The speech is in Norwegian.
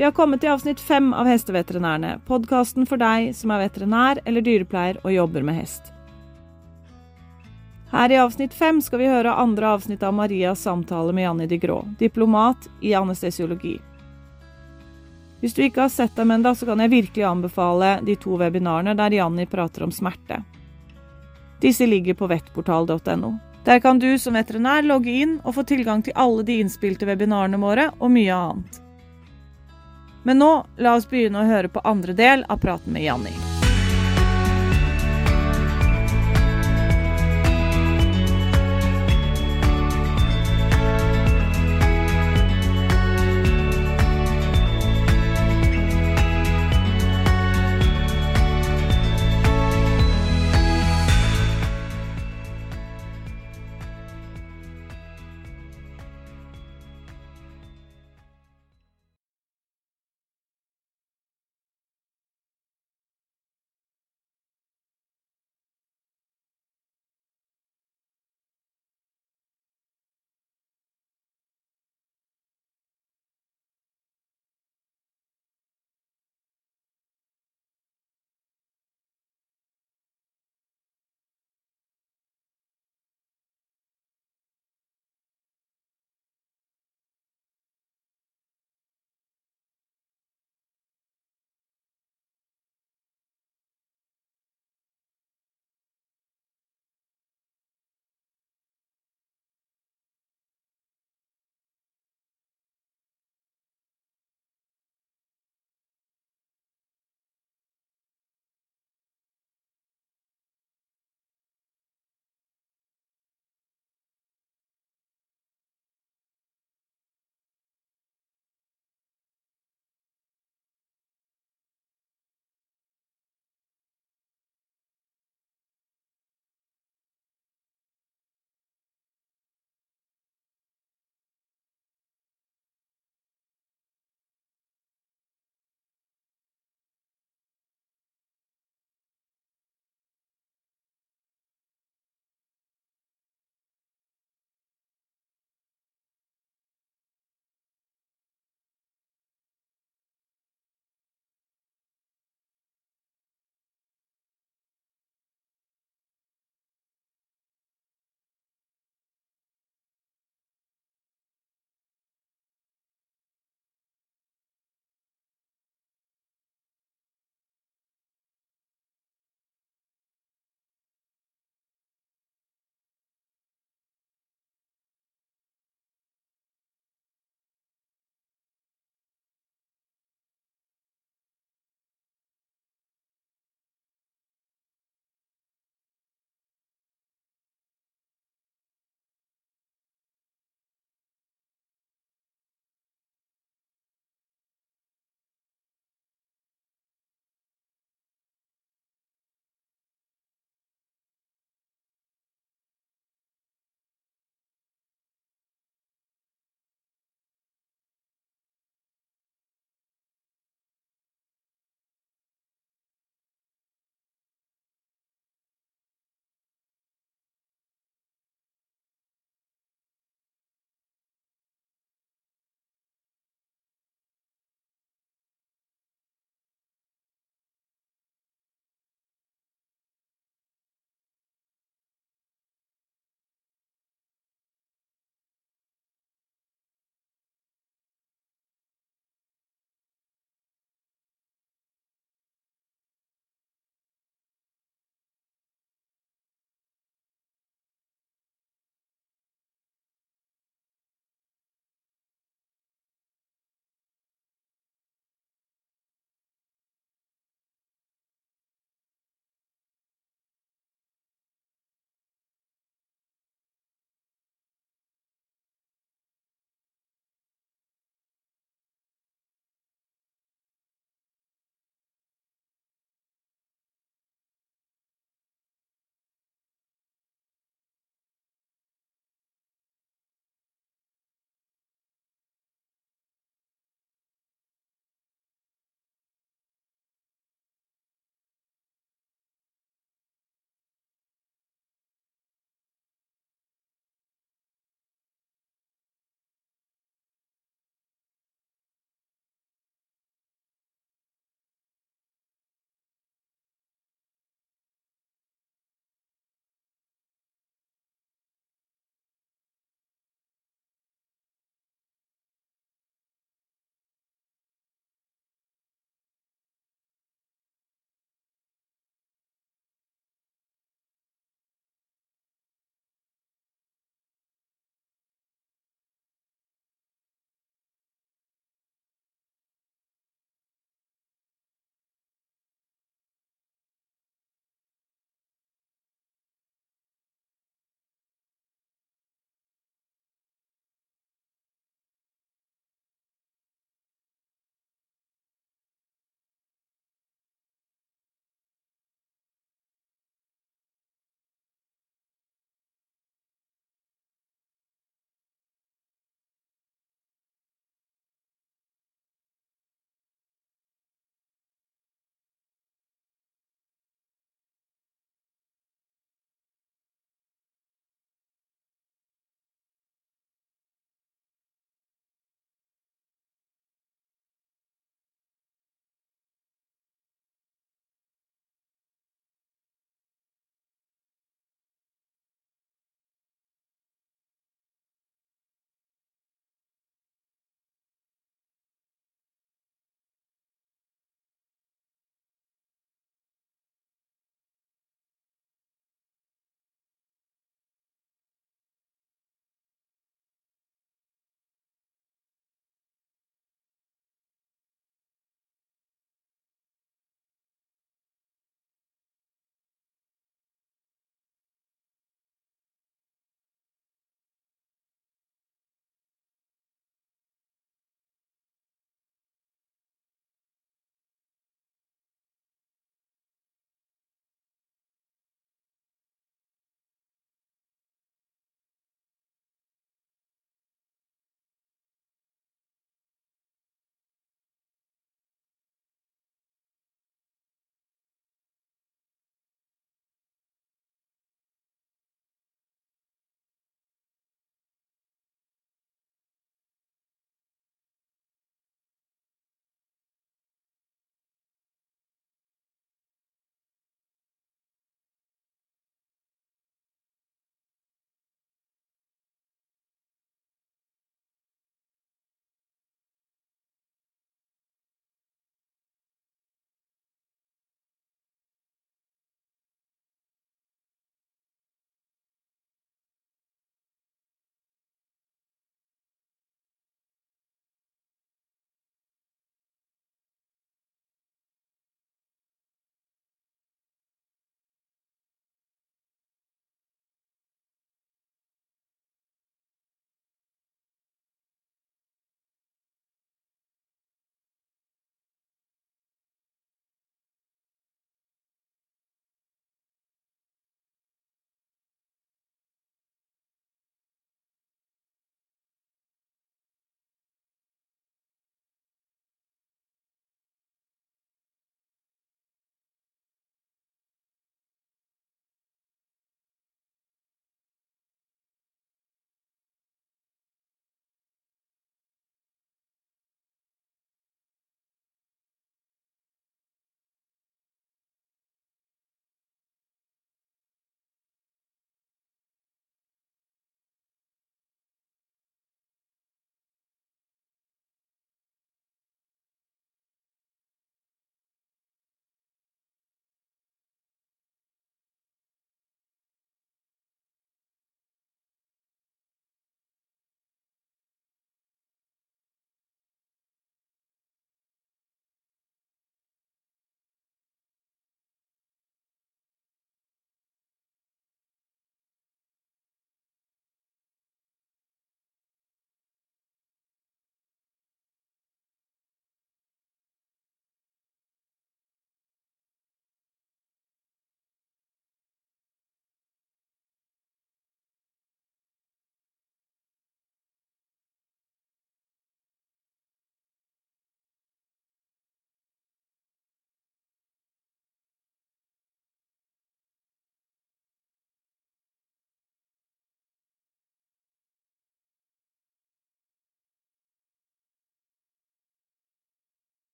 Vi har kommet til avsnitt fem av Hesteveterinærene, podkasten for deg som er veterinær eller dyrepleier og jobber med hest. Her i avsnitt fem skal vi høre andre avsnitt av Marias samtale med Janni de Grå, diplomat i anestesiologi. Hvis du ikke har sett dem ennå, så kan jeg virkelig anbefale de to webinarene der Janni prater om smerte. Disse ligger på vettportal.no. Der kan du som veterinær logge inn og få tilgang til alle de innspilte webinarene våre og mye annet. Men nå, la oss begynne å høre på andre del av praten med Janni.